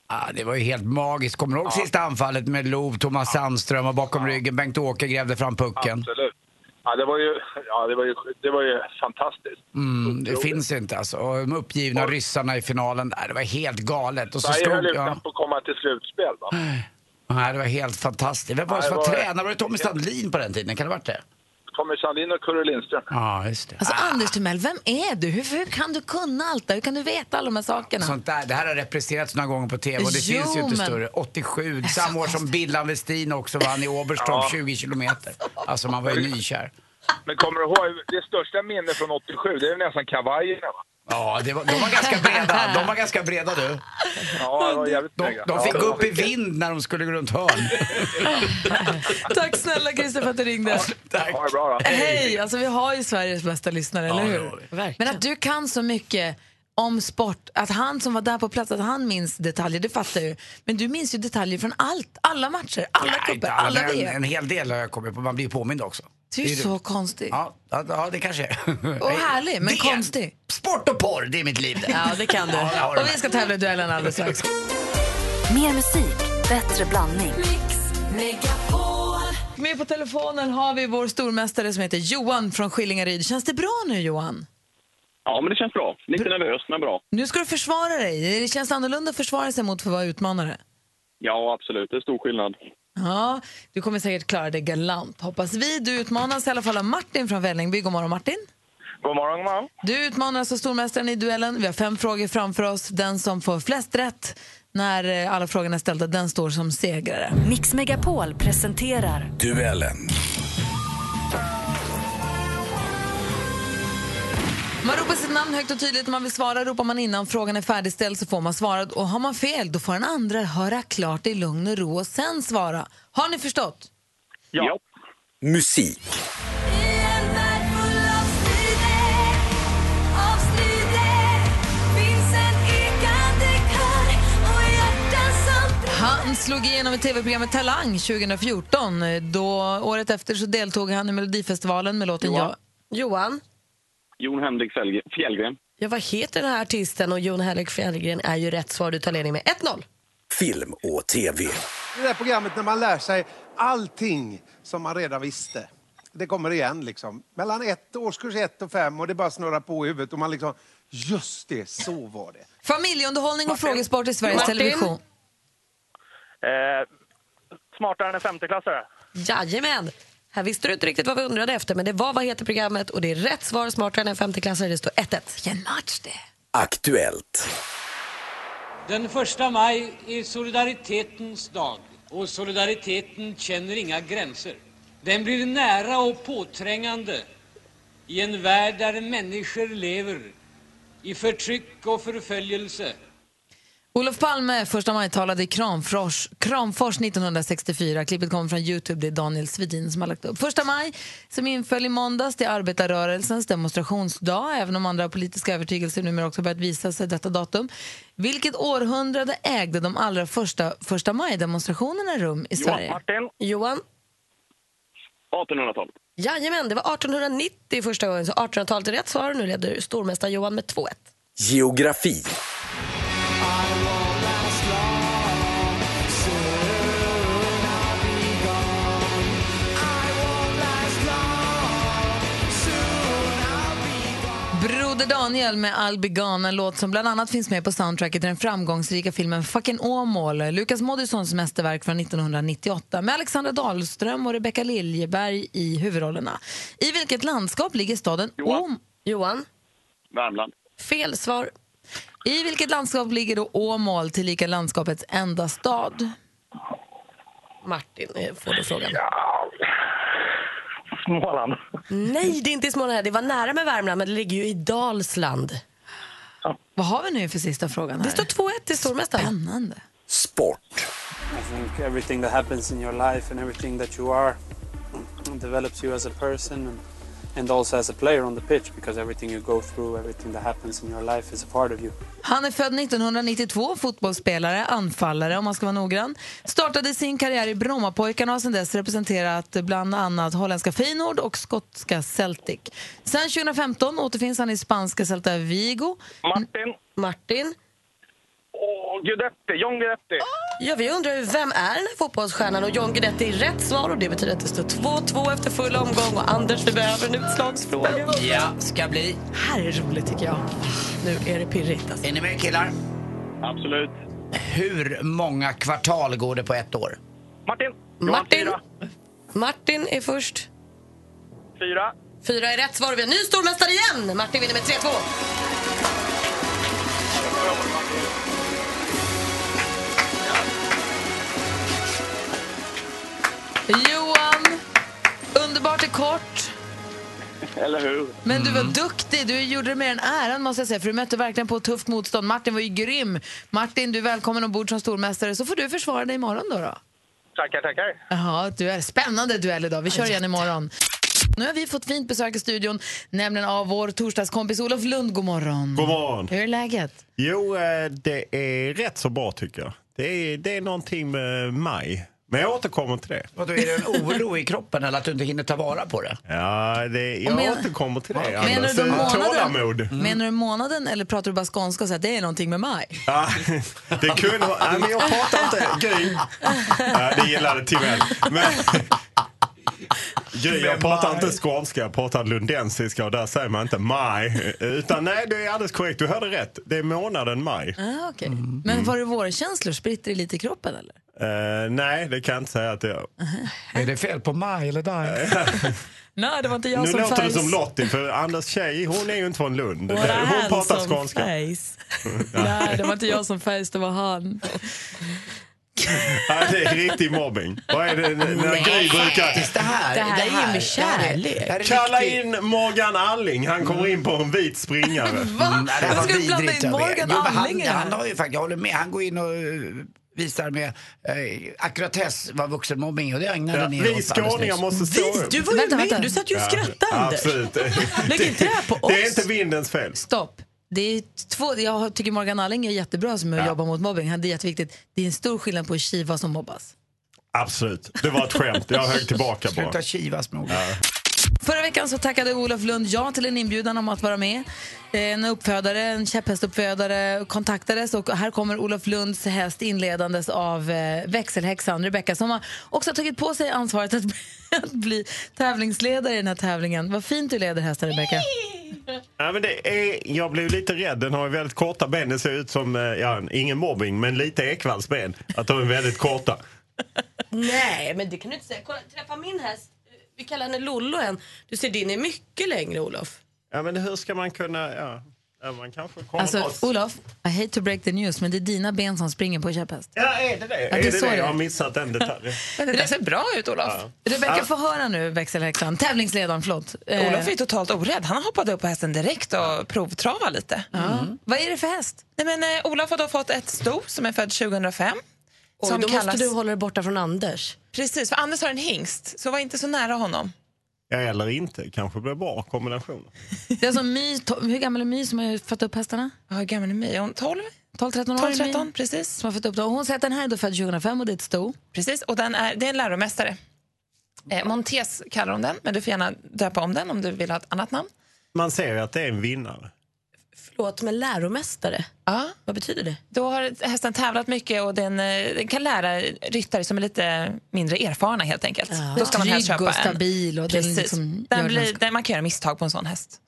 Ja, det var ju helt magiskt. Kommer du ihåg sista anfallet med Lov, Thomas Sandström och bakom ryggen Bengt-Åke grävde fram pucken? Absolut. Ja, det var ju, ja, det var ju, det var ju fantastiskt. Mm, det finns inte alltså. Och de uppgivna ryssarna i finalen där, det var helt galet. Och så Sverige höll ju knappt att komma till slutspel. Va? Nej, det var helt fantastiskt. Vem var det som var var- tränare? Var det Tommy Sandlin på den tiden? Kan det ha varit det? Tommy Sandin och Kurre Lindström. Ja, just det. Alltså Anders Timell, vem är du? Hur, hur kan du kunna allt det? Hur kan du veta alla de här sakerna? Sånt där, det här har representerats några gånger på TV och det Jo, finns ju inte men- större. 87, samma år som Billan Westin också vann i Oberstdorf Ja. 20 kilometer. Alltså man var ju nykär. Men kommer du ihåg, det största minnet från 87, det är nästan kavajerna va? Ja, det var, de var ganska breda. De var ganska breda du. Ja, det var jävligt De, de fick Ja, gå upp i vind när de skulle gå runt hörn. <laughs> Tack snälla Christer för att du ringde. Tack. Ha det bra då. Hej! Alltså, vi har ju Sveriges bästa lyssnare, eller det hur? har. Men att du kan så mycket om sport, att han som var där på plats, att han minns detaljer, det fattar jag ju. Men du minns ju detaljer från allt, alla matcher, alla Nej, cuper, inte alla, men en, VM. en hel del har jag kommit på. Man blir ju påmind också. Du är Det så konstig. Ja, ja, det kanske är. Och härlig, men <laughs> Det är- konstig. Sport och porr, det är mitt liv det. Ja, det kan du. Ja, Och vi med. ska tävla i duellen alldeles strax. Mer musik, bättre blandning. Med på telefonen har vi vår stormästare som heter Johan från Skillingaryd. Känns det bra nu Johan? Ja, men det känns bra. Lite nervös, men bra. Nu ska du försvara dig. Det känns annorlunda att försvara sig mot för att vara utmanare. Ja, absolut. Det är stor skillnad. Ja, du kommer säkert klara det galant, hoppas vi. Du utmanas i alla fall av Martin från Vällingby. God morgon Martin. God morgon, god morgon. Du utmanar alltså stormästaren i duellen. Vi har fem frågor framför oss. Den som får flest rätt när eh, alla frågorna är ställda, den står som segrare. Mix Megapol presenterar Duellen. Man ropar sitt namn högt och tydligt när man vill svara. Ropar man innan frågan är färdigställd så får man svara. Och har man fel då får den andra höra klart i lugn och ro och sen svara. Har ni förstått? Ja. Musik. Han slog igenom i tv-programmet Talang 2014. Då, året efter så deltog han i Melodifestivalen med låten Johan. Jag. Johan, Jon Henrik Fjällgren. Ja, vad heter den här artisten? Och Jon Henrik Fjällgren är ju rätt svar. Du tar ledning med 1-0. Film och TV. Det där programmet när man lär sig allting som man redan visste. Det kommer igen liksom. Mellan ett, årskurs ett och fem och det bara snurrar på i huvudet och man liksom, just det, så var det. Familjeunderhållning och frågesport i Sveriges Martin. Television. Eh, smartare än en femteklassare. Jajamän. Här visste du inte riktigt vad vi undrade efter, men det var vad heter programmet och det är rätt svar, smartare än en femteklassare. Det står 1-1. Vilken match det Aktuellt. Den första maj är solidaritetens dag och solidariteten känner inga gränser. Den blir nära och påträngande i en värld där människor lever i förtryck och förföljelse. Olof Palme första maj talade i Kramfors, Kramfors 1964. Klippet kommer från Youtube. Det är Daniel Svedin som har lagt upp. Första maj som inföll i måndags, det är arbetarrörelsens demonstrationsdag även om andra politiska övertygelser numera också börjat visa sig detta datum. Vilket århundrade ägde de allra första första maj-demonstrationerna rum i Sverige? Martin. Johan? 1800-talet. Jajamän, det var 1890 första gången, så 1800-talet är rätt svar. Nu leder stormästare Johan med 2-1. Geografi. Broder Daniel med gone, en låt som bland annat finns med på soundtracket till den framgångsrika filmen Fucking Åmål, Lukas Moodyssons mästerverk från 1998 med Alexandra Dahlström och Rebecca Liljeberg i huvudrollerna. I vilket landskap ligger staden Åmål? Johan? Värmland. Fel svar. I vilket landskap ligger då Åmål, tillika landskapets enda stad? Martin eh, får du frågan. Småland. Nej, det är inte i Småland. Det var nära med Värmland, men det ligger ju i Dalsland. Vad har vi nu för sista frågan? Här? Det står 2-1 till stormästaren. Spännande. Sport. I think everything that happens in your life and everything that you are develops you as a person and, and also as a player on the pitch because everything you go through, everything that happens in your life is a part of you. Han är född 1992, fotbollsspelare, anfallare om man ska vara noggrann. Startade sin karriär i Brommapojkarna och har sedan dess representerat bland annat holländska Feyenoord och skotska Celtic. Sen 2015 återfinns han i spanska Celta Vigo. Martin. Martin? Åh, Guidetti. John Guidetti. Ja, vi undrar ju vem är den här fotbollsstjärnan och John Guidetti är rätt svar och det betyder att det står 2-2 efter full omgång och Anders, vi behöver en utslagsfråga. Ja, ska bli. Här är roligt tycker jag. Nu är det pirrigt alltså. Är ni med killar? Absolut. Hur många kvartal går det på ett år? Martin. Martin. Martin är först. Fyra. Fyra är rätt svar. Vi har ny stormästare igen. Martin vinner med 3-2. Johan, underbart är kort. Eller hur? Men du var duktig. Du gjorde det med den äran måste jag säga. För du mötte verkligen på tufft motstånd. Martin var ju grym. Martin, du är välkommen ombord som stormästare. Så får du försvara dig imorgon då. då. Tackar, tackar. Jaha, duell. Spännande duell idag. Vi kör igen imorgon. Nu har vi fått fint besök i studion, nämligen av vår torsdagskompis Olof Lund. God morgon. God morgon. Hur är läget? Jo, eh, det är rätt så bra tycker jag. Det är, det är någonting med maj. Men jag återkommer till det. Och då är det en oro i kroppen eller att du inte hinner ta vara på det? Ja, det, jag men- återkommer till det. Menar du månaden? Tålamod. Menar du månaden eller pratar du bara skånska och säger att det är någonting med maj? Ja, det kunde vara... Nej, men jag pratar inte... Gry. Ja, det gillade Timell. Men... Jag pratar inte skånska, jag pratar lundensiska och där säger man inte maj. Utan nej, det är alldeles korrekt. Du hörde rätt. Det är månaden maj. Ah, okay. Men var det vårkänslor? Spritter det lite i kroppen eller? Eh, nej, det kan jag inte säga att det gör. Är det fel på maj eller dig? <laughs> Nej, det var inte jag Nu som låter det färgs. som Lottie, för Anders tjej hon är ju inte från Lund. What a Hon pratar skånska. Nej, det var inte jag som färgs, det var han. <laughs> Ja, det är riktig mobbing. Vad är det när Gry brukar... Det här, Det här är ju med kärlek. det här är Kalla riktigt- in Morgan Alling, han kommer in på en vit springare. Va? Mm, det här Vad ska du blanda in. Morgan Alling det han, här? han har ju faktiskt, jag håller med, han går in och eh, visar med eh, ackuratess vad vuxenmobbing är och det ägnade Ja, ni vi skåningar måste stå upp. Du var ju Vänta, med. vänta. Du satt ju och skrattade, Ja, Anders. Absolut. Lägg inte det här på Det är oss. inte vindens fel. Stopp. Det är två, jag tycker Morgan Alling är jättebra som att jobba mot mobbing. Det är jätteviktigt. Det är en stor skillnad på att kiva som mobbas. Absolut. Det var ett skämt. Jag högg tillbaka bara. Sluta kivas med. Förra veckan så tackade Olof Lund ja till en inbjudan om att vara med. En uppfödare, en käpphästuppfödare kontaktades och här kommer Olof Lunds häst inledandes av eh, växelhäxan Rebecka som har också tagit på sig ansvaret att, att <laughs> bli tävlingsledare i den här tävlingen. Vad fint du leder hästen Rebecka. <laughs> Ja, men det är, jag blev lite rädd. Den har ju väldigt korta ben. Det ser ut som, eh, ja, ingen mobbing, men lite Ekwalls-ben. Att de är väldigt korta. Nej, men det kan du inte säga. Kolla, träffa min häst. Vi kallar henne Lollo än. Du ser, din är mycket längre, Olof. Ja, men hur ska man kunna... Ja, man kanske kommer Alltså. Olof, I hate to break the news men det är dina ben som springer på käpphäst. Ja, är det det? Ja, är det är så det? det är. Jag har missat den detaljen. <laughs> Men det ser bra ut, Olof. Rebecka, Ja. få höra nu växelhäxan. Tävlingsledaren, förlåt. Eh, Olof är totalt orädd. Han hoppade upp på hästen direkt och provtrava lite. ja. Vad är det för häst? Nej, men, eh, Olof har då fått ett sto som är född 2005. Oj, som då kallas... måste du hålla dig borta från Anders. Precis, för Anders har en hingst, så var inte så nära honom. Ja, eller inte. Kanske blir bra kombination. Det är alltså My, hur gammal är My som har fått upp hästarna? Ja, hur gammal är My? Hon 12? 12-13 år? 12, är My 13, precis. Som har fått upp dem. Och Hon säger att den här är då född 2005 och det är ett sto. Precis, och den är, det är en läromästare. Eh, Montes kallar hon den, men du får gärna döpa om den om du vill ha ett annat namn. Man ser ju att det är en vinnare. Förlåt, men läromästare? Ja. Vad betyder det? Då har hästen tävlat mycket och den, eh, den kan lära ryttare som är lite mindre erfarna helt enkelt. Då ska man helst köpa och stabil och den Precis. liksom den blir, den, man kan göra misstag på en sån häst.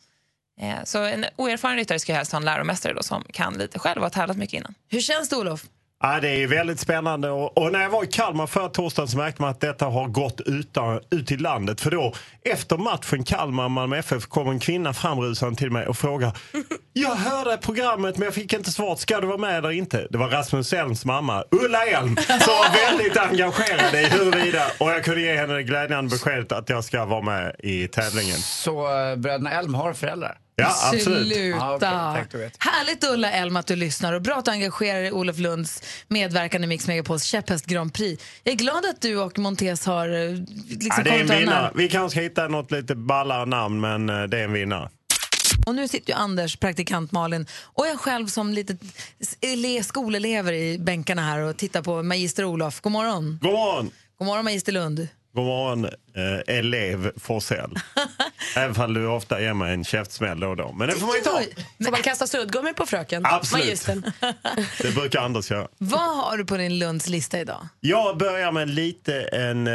Eh, Så en oerfaren ryttare ska helst ha en läromästare då, som kan lite själv och har tävlat mycket innan. Hur känns det Olof? Ja, det är väldigt spännande. Och, och när jag var i Kalmar förra torsdagen så märkte man att detta har gått ut, ut i landet. För då, efter matchen Kalmar-Malmö FF kom en kvinna framrusande till mig och frågade <laughs> Jag hörde programmet men jag fick inte svar. Ska du vara med eller inte? Det var Rasmus Elms mamma, Ulla Elm, som var väldigt engagerad i huruvida. Och jag kunde ge henne det glädjande beskedet att jag ska vara med i tävlingen. Så äh, bröderna Elm har föräldrar? Ja, absolut. Sluta. Tack, du vet. Härligt Ulla Elm att du lyssnar och bra att du engagerar dig i Olof Lunds medverkan i Mix Megapols käpphäst Grand Prix. Jag är glad att du och Montes har eh, liksom Ja, det är en vinnare. Vi kanske ska hitta något lite ballare namn men eh, det är en vinnare. Och nu sitter ju Anders, praktikant Malin och jag själv som lite ele- skolelever i bänkarna här och tittar på Magister Olof. God morgon. God morgon! God morgon Magister Lund. God morgon, eh, elev Forsell. <laughs> Även fall du ofta ger mig en käftsmäll då och då. Men det får man ju ta. Får man kasta suddgummi på fröken? Absolut. <laughs> Det brukar Anders göra. Vad har du på din Lunds lista idag? Jag börjar med lite en... Eh,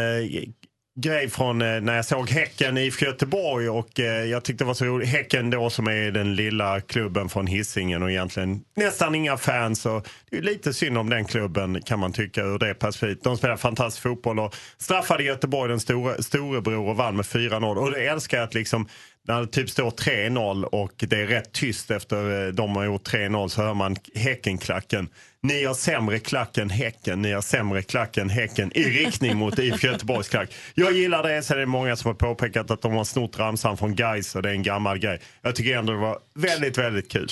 grej från eh, när jag såg Häcken i IFK Göteborg och eh, jag tyckte det var så roligt. Häcken då som är den lilla klubben från Hisingen och egentligen nästan inga fans. Och det är lite synd om den klubben kan man tycka ur det perspektivet. De spelar fantastisk fotboll och straffade Göteborg den store, storebror och vann med 4-0. Och det älskar jag att liksom när det typ står 3-0 och det är rätt tyst efter eh, de har gjort 3-0 så hör man Häckenklacken. Ni har sämre klack än Häcken, ni har sämre klack än Häcken i riktning mot IFK Göteborgs klack. Jag gillar det, så är det många som har påpekat att de har snott ramsan från Gais och det är en gammal grej. Jag tycker ändå det var väldigt, väldigt kul.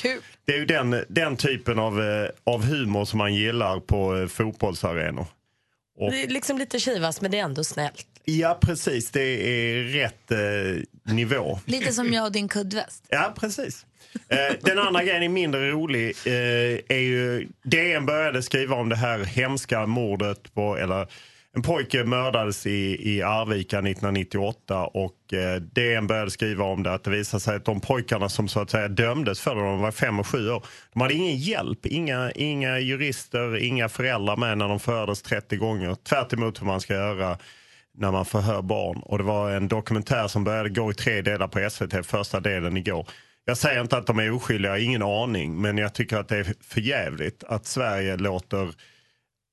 Det är ju den, den typen av, eh, av humor som man gillar på eh, fotbollsarenor. Och- Det är liksom lite kivas men det är ändå snällt. Ja, precis. Det är rätt eh, nivå. Lite som jag och din kuddväst. Ja, precis. Eh, den andra grejen är mindre rolig. Eh, är ju, DN började skriva om det här hemska mordet på, eller en pojke mördades i, i Arvika 1998 och eh, DN började skriva om det att det visade sig att de pojkarna som så att säga dömdes för det, de var fem och sju år, de hade ingen hjälp, inga, inga jurister, inga föräldrar med när de fördes 30 gånger. Tvärt emot hur man ska göra när man förhör barn. Och det var en dokumentär som började gå i tre delar på SVT, första delen igår. Jag säger inte att de är oskyldiga, ingen aning, men jag tycker att det är förjävligt att Sverige låter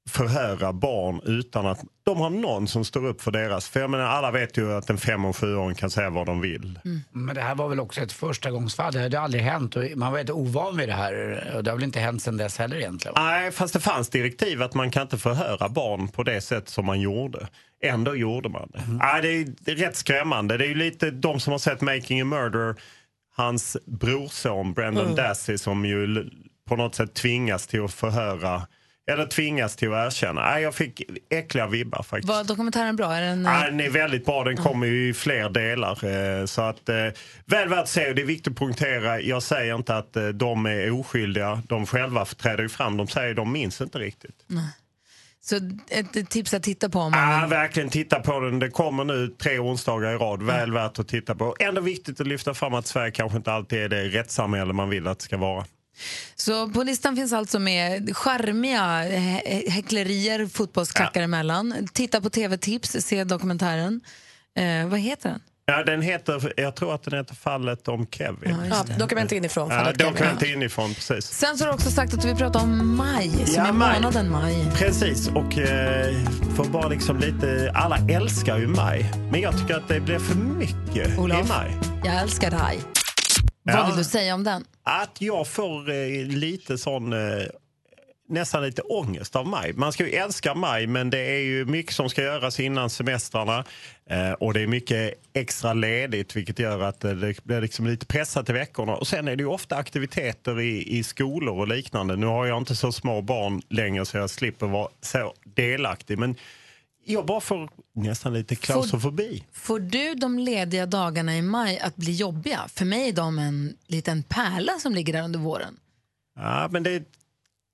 förhöra barn utan att de har någon som står upp för deras. För jag menar, alla vet ju att en fem och sjuåring kan säga vad de vill. Men det här var väl också ett förstagångsfall. Det hade aldrig hänt och man var helt ovan vid det här. Och det har väl inte hänt sedan dess heller egentligen. Nej, fast det fanns direktiv att man kan inte förhöra barn på det sätt som man gjorde. Ändå gjorde man det. Nej, det, är, det är rätt skrämmande. Det är ju lite de som har sett Making a Murder, hans brorson Brendan Mm. Dassey som ju på något sätt tvingas till att förhöra, eller tvingas till att erkänna. Nej, jag fick äckliga vibbar faktiskt. Var dokumentären bra? Är den, Ja, den är väldigt bra. Den kommer ju i fler delar. eh, Så att, eh, väl värt att se. Det är viktigt att poängtera. Jag säger inte att eh, de är oskyldiga. De själva träder ju fram. De säger de minns inte riktigt. Nej. Så ett, tips att titta på om man Ja, vill. verkligen titta på den. Det kommer nu tre onsdagar i rad. Väl värt att titta på. Ändå viktigt att lyfta fram att Sverige kanske inte alltid är det rättssamhälle man vill att det ska vara. Så på listan finns alltså med charmiga hä- häcklerier fotbollsklackar emellan. Titta på tv-tips, se dokumentären. Eh, vad heter den? Ja, den heter, jag tror att den heter Fallet om Kevin. Ja, dokument inifrån. Ja, fallet Kevin. dokument inifrån, precis. Sen så har du också sagt att du vill prata om maj, som Ja, är maj. månaden maj. Precis, och eh, för bara liksom lite... Alla älskar ju maj, men jag tycker att det blir för mycket Olof. i maj. Jag älskar dig. Ja. Vad vill du säga om den? Att jag får eh, lite sån... Eh, nästan lite ångest av maj. Man ska ju älska maj, men det är ju mycket som ska göras innan semestrarna. Eh, och det är mycket extra ledigt, vilket gör att eh, det blir liksom lite pressat i veckorna. Och sen är det ju ofta aktiviteter i, i skolor och liknande. Nu har jag inte så små barn längre så jag slipper vara så delaktig. Men jag bara får nästan lite klaustrofobi. Får du de lediga dagarna i maj att bli jobbiga? För mig är de en liten pärla som ligger där under våren. Ja, men det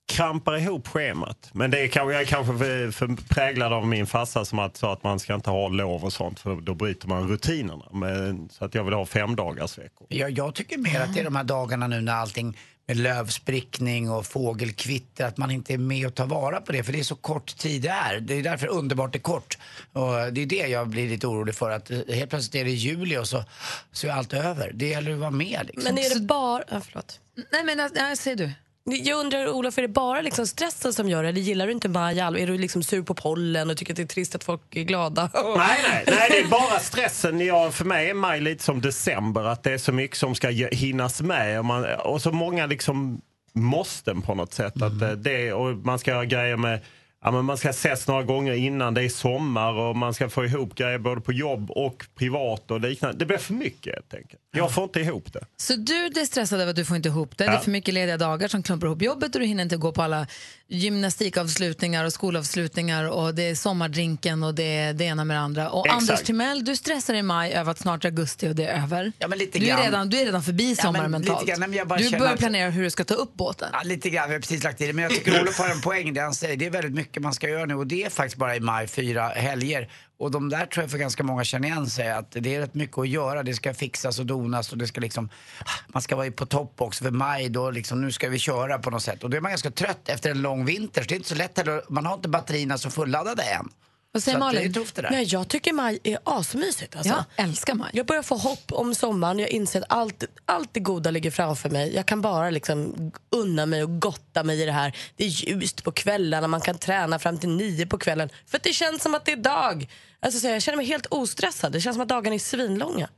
krampar ihop schemat. Men det är kanske, jag är kanske för, för präglad av min farsa som att, sa att man ska inte ha lov och sånt för då bryter man rutinerna. Men, så att jag vill ha fem dagars veckor. Jag, jag tycker mer att det är de här dagarna nu när allting med lövsprickning och fågelkvitter, att man inte är med och tar vara på det för det är så kort tid det är. Det är därför underbart är kort. Och det är det jag blir lite orolig för, att helt plötsligt är det juli och så, så är allt över. Det gäller att vara med liksom. Men är det bara... Ja, förlåt. Nej, men nej, säger du. Jag undrar, Olof, är det bara liksom stressen som gör det? Eller gillar du inte maj? all- Är du liksom sur på pollen och tycker att det är trist att folk är glada? <laughs> Nej, nej, nej, det är bara stressen. Jag, för mig är maj lite som december, att det är så mycket som ska hinnas med. Och, man, och så många liksom måsten på något sätt. Att eh, det, och man ska ha grejer med Ja, men man ska ses några gånger innan det är sommar och man ska få ihop grejer både på jobb och privat och liknande. Det blir för mycket helt enkelt. Jag får inte ihop det. Så du är stressad över att du får inte ihop det. Det är Ja. för mycket lediga dagar som klumpar ihop jobbet och du hinner inte gå på alla gymnastikavslutningar och skolavslutningar och det är sommardrinken och det är det ena med det andra. Och Exakt. Anders Timell, du stressar i maj över att snart är augusti och det är över. Ja, men lite du, är redan, du är redan förbi Ja, sommaren men mentalt. grann. Du börjar att- planera hur du ska ta upp båten. Ja, lite grann. Vi har precis lagt i det. Men jag tycker Olof har en poäng det han säger. Det är väldigt mycket man ska göra nu och det är faktiskt bara i maj fyra helger. Och de där tror jag för ganska många känner igen sig att det är rätt mycket att göra. Det ska fixas och donas och det ska liksom, ah, man ska vara på topp också för maj då liksom, nu ska vi köra på något sätt. Och då är man ganska trött efter en lång vinter så det är inte så lätt heller. Man har inte batterierna så fulladdade än. Vad säger Så att det Malin? är tufft det där. Nej, jag tycker maj är asmysigt. Alltså. Jag älskar maj. Jag börjar få hopp om sommaren. Jag inser att allt, allt det goda ligger framför mig. Jag kan bara liksom unna mig och gotta mig i det här. Det är ljust på kvällarna, man kan träna fram till nio på kvällen. För att det känns som att det är dag. Alltså, så jag känner mig helt ostressad. Det känns som att dagarna är svinlånga.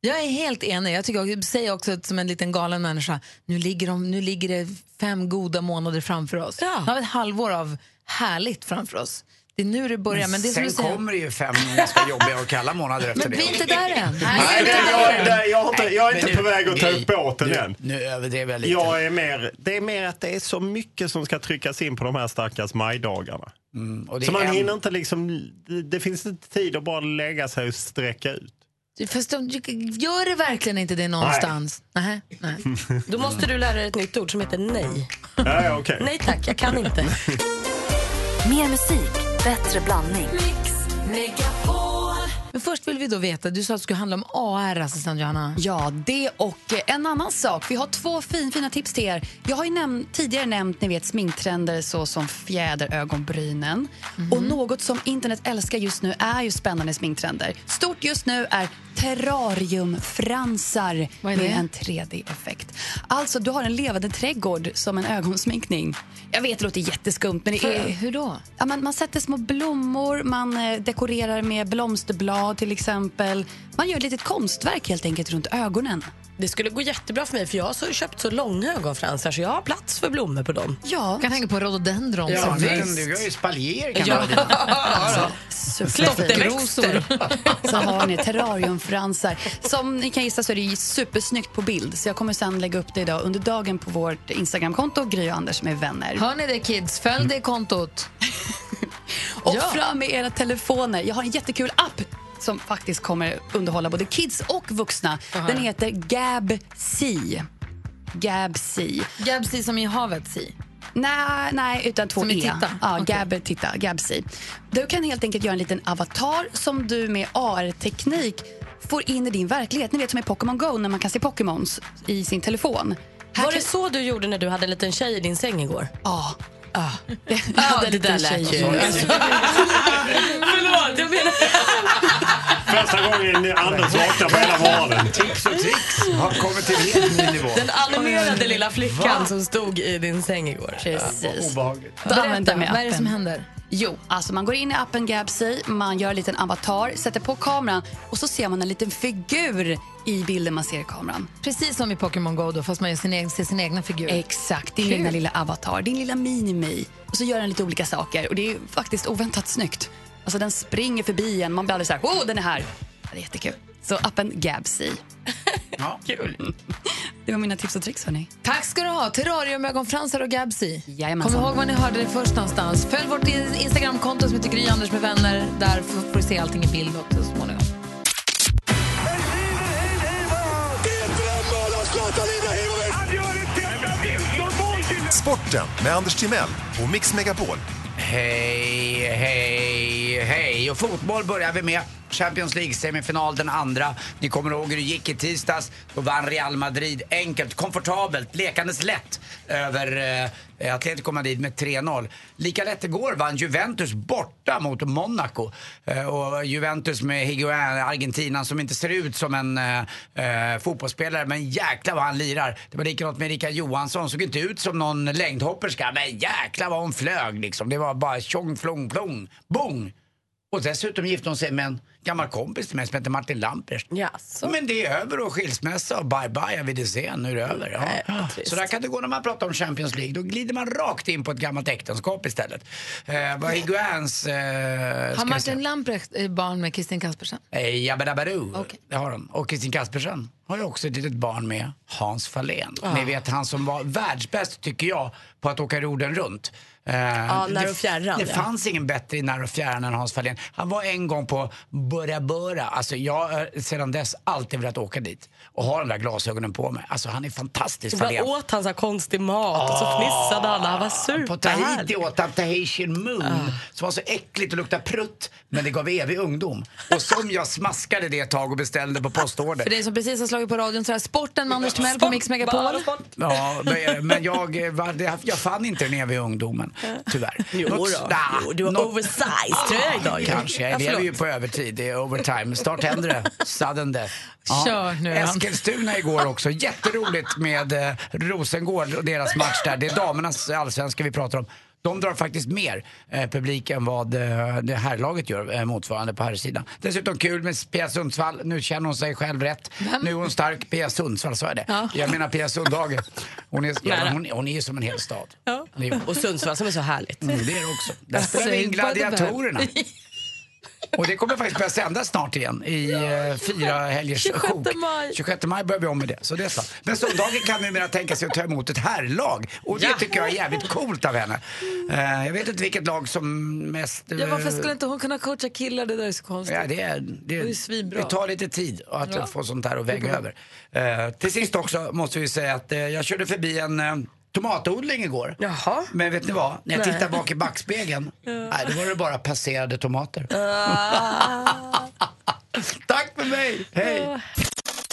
Jag är helt enig. Jag tycker, jag säger också som en liten galen människa, nu ligger, de, nu ligger det fem goda månader framför oss. Nu har vi ett halvår av härligt framför oss. Det är nu det börjar. Men det är som Sen du säger, kommer det ju fem ganska jobbiga och kalla månader efter men det. vi är inte där än. Nej, det, jag, är jag, inte, jag är Nej, inte men på nu- väg att ta nu- upp båten nu- än. Nu överdrev jag lite. Jag är mer, det är mer att det är så mycket som ska tryckas in på de här stackars majdagarna. Mm, och det så man en- hinner inte liksom, det, det finns inte tid att bara lägga sig och sträcka ut. Fast de, gör det verkligen inte det någonstans? Nej. Nej. <laughs> Då måste du lära dig ett nytt ord som heter nej. Ja, ja, okej. Nej tack, jag kan inte. <laughs> Mer musik, bättre blandning. Men först vill vi då veta, du sa att det skulle handla om AR, assistent Johanna. Ja, det och eh, en annan sak. Vi har två fin, fina tips till er. Jag har ju näm- tidigare nämnt ni vet, sminktrender såsom fjäderögonbrynen. Och något som internet älskar just nu är ju spännande sminktrender. Stort just nu är terrariumfransar med en 3D-effekt. Alltså, du har en levande trädgård som en ögonsminkning. Jag vet, det låter jätteskumt, men det är... hur då? Ja, man, man sätter små blommor, man eh, dekorerar med blomsterblad till exempel. Man gör ett litet konstverk helt enkelt runt ögonen. Det skulle gå jättebra för mig för jag har så köpt så långa ögonfransar så jag har plats för blommor på dem. Ja. kan tänka på rhododendron. Ja, som du, har ju spaljer kan Ja. man väl <laughs> Alltså. Så har ni terrariumfransar. Som ni kan gissa så är det supersnyggt på bild. Så jag kommer sen lägga upp det idag under dagen på vårt Instagramkonto, Gry och Anders med vänner. Hör ni det kids? Följ det kontot. <laughs> Och Ja. fram med era telefoner. Jag har en jättekul app som faktiskt kommer underhålla både kids och vuxna. Aha. Den heter GabC. GabC. Gabsi som i havet, si. Nej, nej, utan två Som E. titta? Ja, Okej. Gab, titta, Gabsi. Du kan helt enkelt göra en liten avatar som du med AR-teknik får in i din verklighet. Ni vet som i Pokémon Go när man kan se Pokémons i sin telefon. Var det så du gjorde när du hade en liten tjej i din säng igår? Ja. Ah. Hade en det där lät ju... <laughs> <laughs> Förlåt, jag menar... <laughs> Första gången Anders vaknar på hela morgonen. Tips och tricks har kommit till helt ny nivå. Den animerade lilla flickan som stod i din säng igår. Precis. Obehagligt. Berätta, vad är det som händer? Jo, alltså man går in i appen Gabsy, man gör en liten avatar, sätter på kameran och så ser man en liten figur i bilden man ser i kameran. Precis som i Pokémon Go då, fast man gör sin egen, ser sin egna figur. Exakt, din egna lilla avatar, din lilla mini-mig. Och så gör den lite olika saker och det är faktiskt oväntat snyggt. Alltså den springer förbi en, man blir alldeles så här, wow den är här. Ja, det är jättekul. Så appen Gabsy. <laughs> Ja. Kul. Det var mina tips och tricks hörni. Tack ska du ha. Terrarium, ögonfransar och Gabsi. Jajamensan. Kom ihåg var ni hörde det först någonstans. Följ vårt Instagramkonto som heter Gry Anders med vänner. Där får får du se allting i bild också så småningom. Sporten med Anders Timell och Mix Megapol. Hej, hej, hej. Och fotboll börjar vi med. Champions League-semifinal den andra. Ni kommer ihåg hur det gick i tisdags. Då vann Real Madrid enkelt, komfortabelt, lekandes lätt över eh, Atletico Madrid med 3-0. Lika lätt igår vann Juventus borta mot Monaco. Eh, och Juventus med Higuain, Argentina, som inte ser ut som en eh, eh fotbollsspelare, men jäklar vad han lirar. Det var likadant med Erika Johansson, såg inte ut som någon längdhopperska, men jäklar vad hon flög liksom. Det var bara tjong, flong, plong, bong. Och dessutom gifte hon sig med en gammal kompis till mig som heter Martin Lampers. Jaså? Men det är över och skilsmässa och bye bye, Avidesen, nu är det över. Ja. Så där kan det gå när man pratar om Champions League. Då glider man rakt in på ett gammalt äktenskap istället. Eh, vad Higuains... Eh, Har Martin? Lamprecht barn med Kristin Kaspersen? Eh, Jabba-dabba-doo. Det har de. Och Kristin Kaspersen har ju också ett litet barn med Hans Fahlén. Ah. Ni vet han som var världsbäst, tycker jag, på att åka jorden runt. Eh, Ja, när det- och fjärran, Det ja. fanns ingen bättre i när och fjärran än Hans Fahlén. Han var en gång på Bora Bora. Alltså jag har sedan dess alltid velat åka dit och ha de där glasögonen på mig. Alltså han är fantastisk Vad åt han så här konstig mat och så fnissade han han var På Tahiti åt han Tahitian Moon som var så äckligt och luktade prutt men det gav evig ungdom. Och som jag smaskade det ett tag och beställde på postorder. För dig som precis har inslaget på radion. Så här, sporten med Anders Timell på Mix Megapol. Ja, men- jag, var- jag fann inte den eviga ungdomen, tyvärr. Jo Något- då. Nah, Jo, du har något- oversize-tröja idag ju. Kanske, Ja, jag lever ju på övertid, det är overtime. Snart händer det, sudden death. Kör nu. Eskilstuna igår också, jätteroligt med eh, Rosengård och deras match där. Det är damernas allsvenska vi pratar om. De drar faktiskt mer eh, publik än vad eh, det här laget gör eh, motsvarande på här sidan. Dessutom kul med Pia Sundsvall. Nu känner hon sig själv rätt. Nu är hon stark. Pia Sundsvall, sa jag det? Ja. Jag menar Pia Sundhage. Hon är, ja, hon, hon är ju som en hel stad. Är- Och Sundsvall som är så härligt. Mm, det är det också. Där spelar vi in Gladiatorerna. <laughs> Och det kommer faktiskt börja sändas snart igen i eh, fyra helgers 26 sjok. maj. 26 maj börjar vi om med det. Så det så. Men söndagen kan numera tänka sig att ta emot ett herrlag. Och det Ja. tycker jag är jävligt coolt av henne. Eh, jag vet inte vilket lag som mest... eh, Ja, varför skulle inte hon kunna coacha killar? Det där är så konstigt. Ja, det, är, det, Det är svinbra. det tar lite tid att Ja. få sånt här att väga över. Eh, till sist också måste vi säga att eh, jag körde förbi en eh, tomatodling igår. Jaha. Men vet ni vad? När jag tittar bak i backspegeln, <laughs> nej, då var det bara passerade tomater. <laughs> Tack för mig! Hej!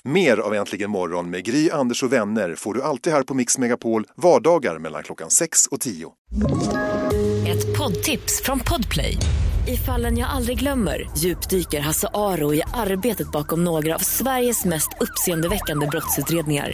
Mer av Äntligen morgon med Gry, Anders och vänner får du alltid här på Mix Megapol vardagar mellan klockan 6 och 10. Ett poddtips från Podplay. I fallen jag aldrig glömmer djupdyker Hasse Aro i arbetet bakom några av Sveriges mest uppseendeväckande brottsutredningar.